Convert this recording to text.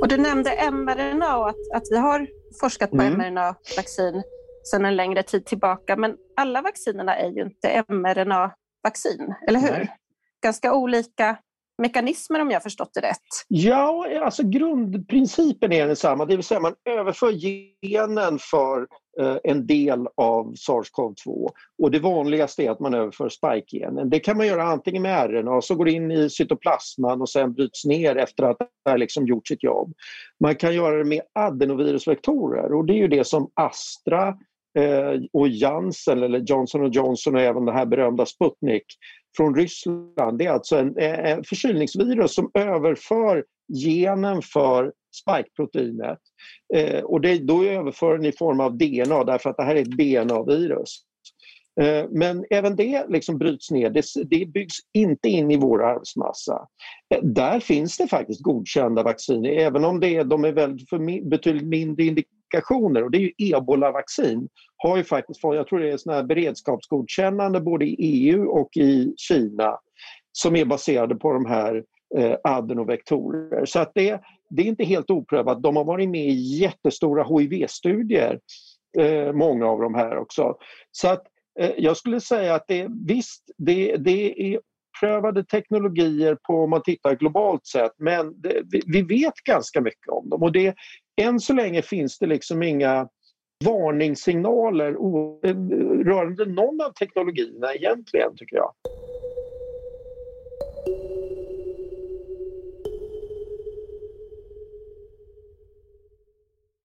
Och du nämnde mRNA och att, att vi har forskat på mm. mRNA-vaccin sedan en längre tid tillbaka. Men alla vaccinerna är ju inte mRNA-vaccin, eller hur? Nej. Ganska olika mekanismer om jag förstått det rätt? Ja, alltså grundprincipen är densamma, det vill säga man överför genen för eh, en del av sars-cov-2 och det vanligaste är att man överför spike-genen. Det kan man göra antingen med RNA, så går det in i cytoplasman och sen bryts ner efter att det har liksom gjort sitt jobb. Man kan göra det med adenovirusvektorer och det är ju det som Astra eh, Eh, och Janssen eller Johnson Johnson och även det här berömda Sputnik från Ryssland. Det är alltså en, en förkylningsvirus som överför genen för spikeproteinet. Eh, och det, då överför den i form av DNA därför att det här är ett DNA-virus. Eh, men även det liksom bryts ner, det, det byggs inte in i vår arvsmassa. Eh, där finns det faktiskt godkända vacciner även om det, de är väldigt för, betydligt mindre indikationer och det är ju ebolavaccin har ju faktiskt fått, jag tror det är såna här beredskapsgodkännande både i EU och i Kina som är baserade på de här eh, adenovektorer. Så att det, det är inte helt oprövat. De har varit med i jättestora HIV-studier, eh, många av de här också. Så att eh, jag skulle säga att det, visst, det, det är beprövade teknologier på om man tittar globalt sett men det, vi, vi, vet ganska mycket om dem och det, än så länge finns det liksom inga varningssignaler eh, rörande någon av teknologierna egentligen tycker jag.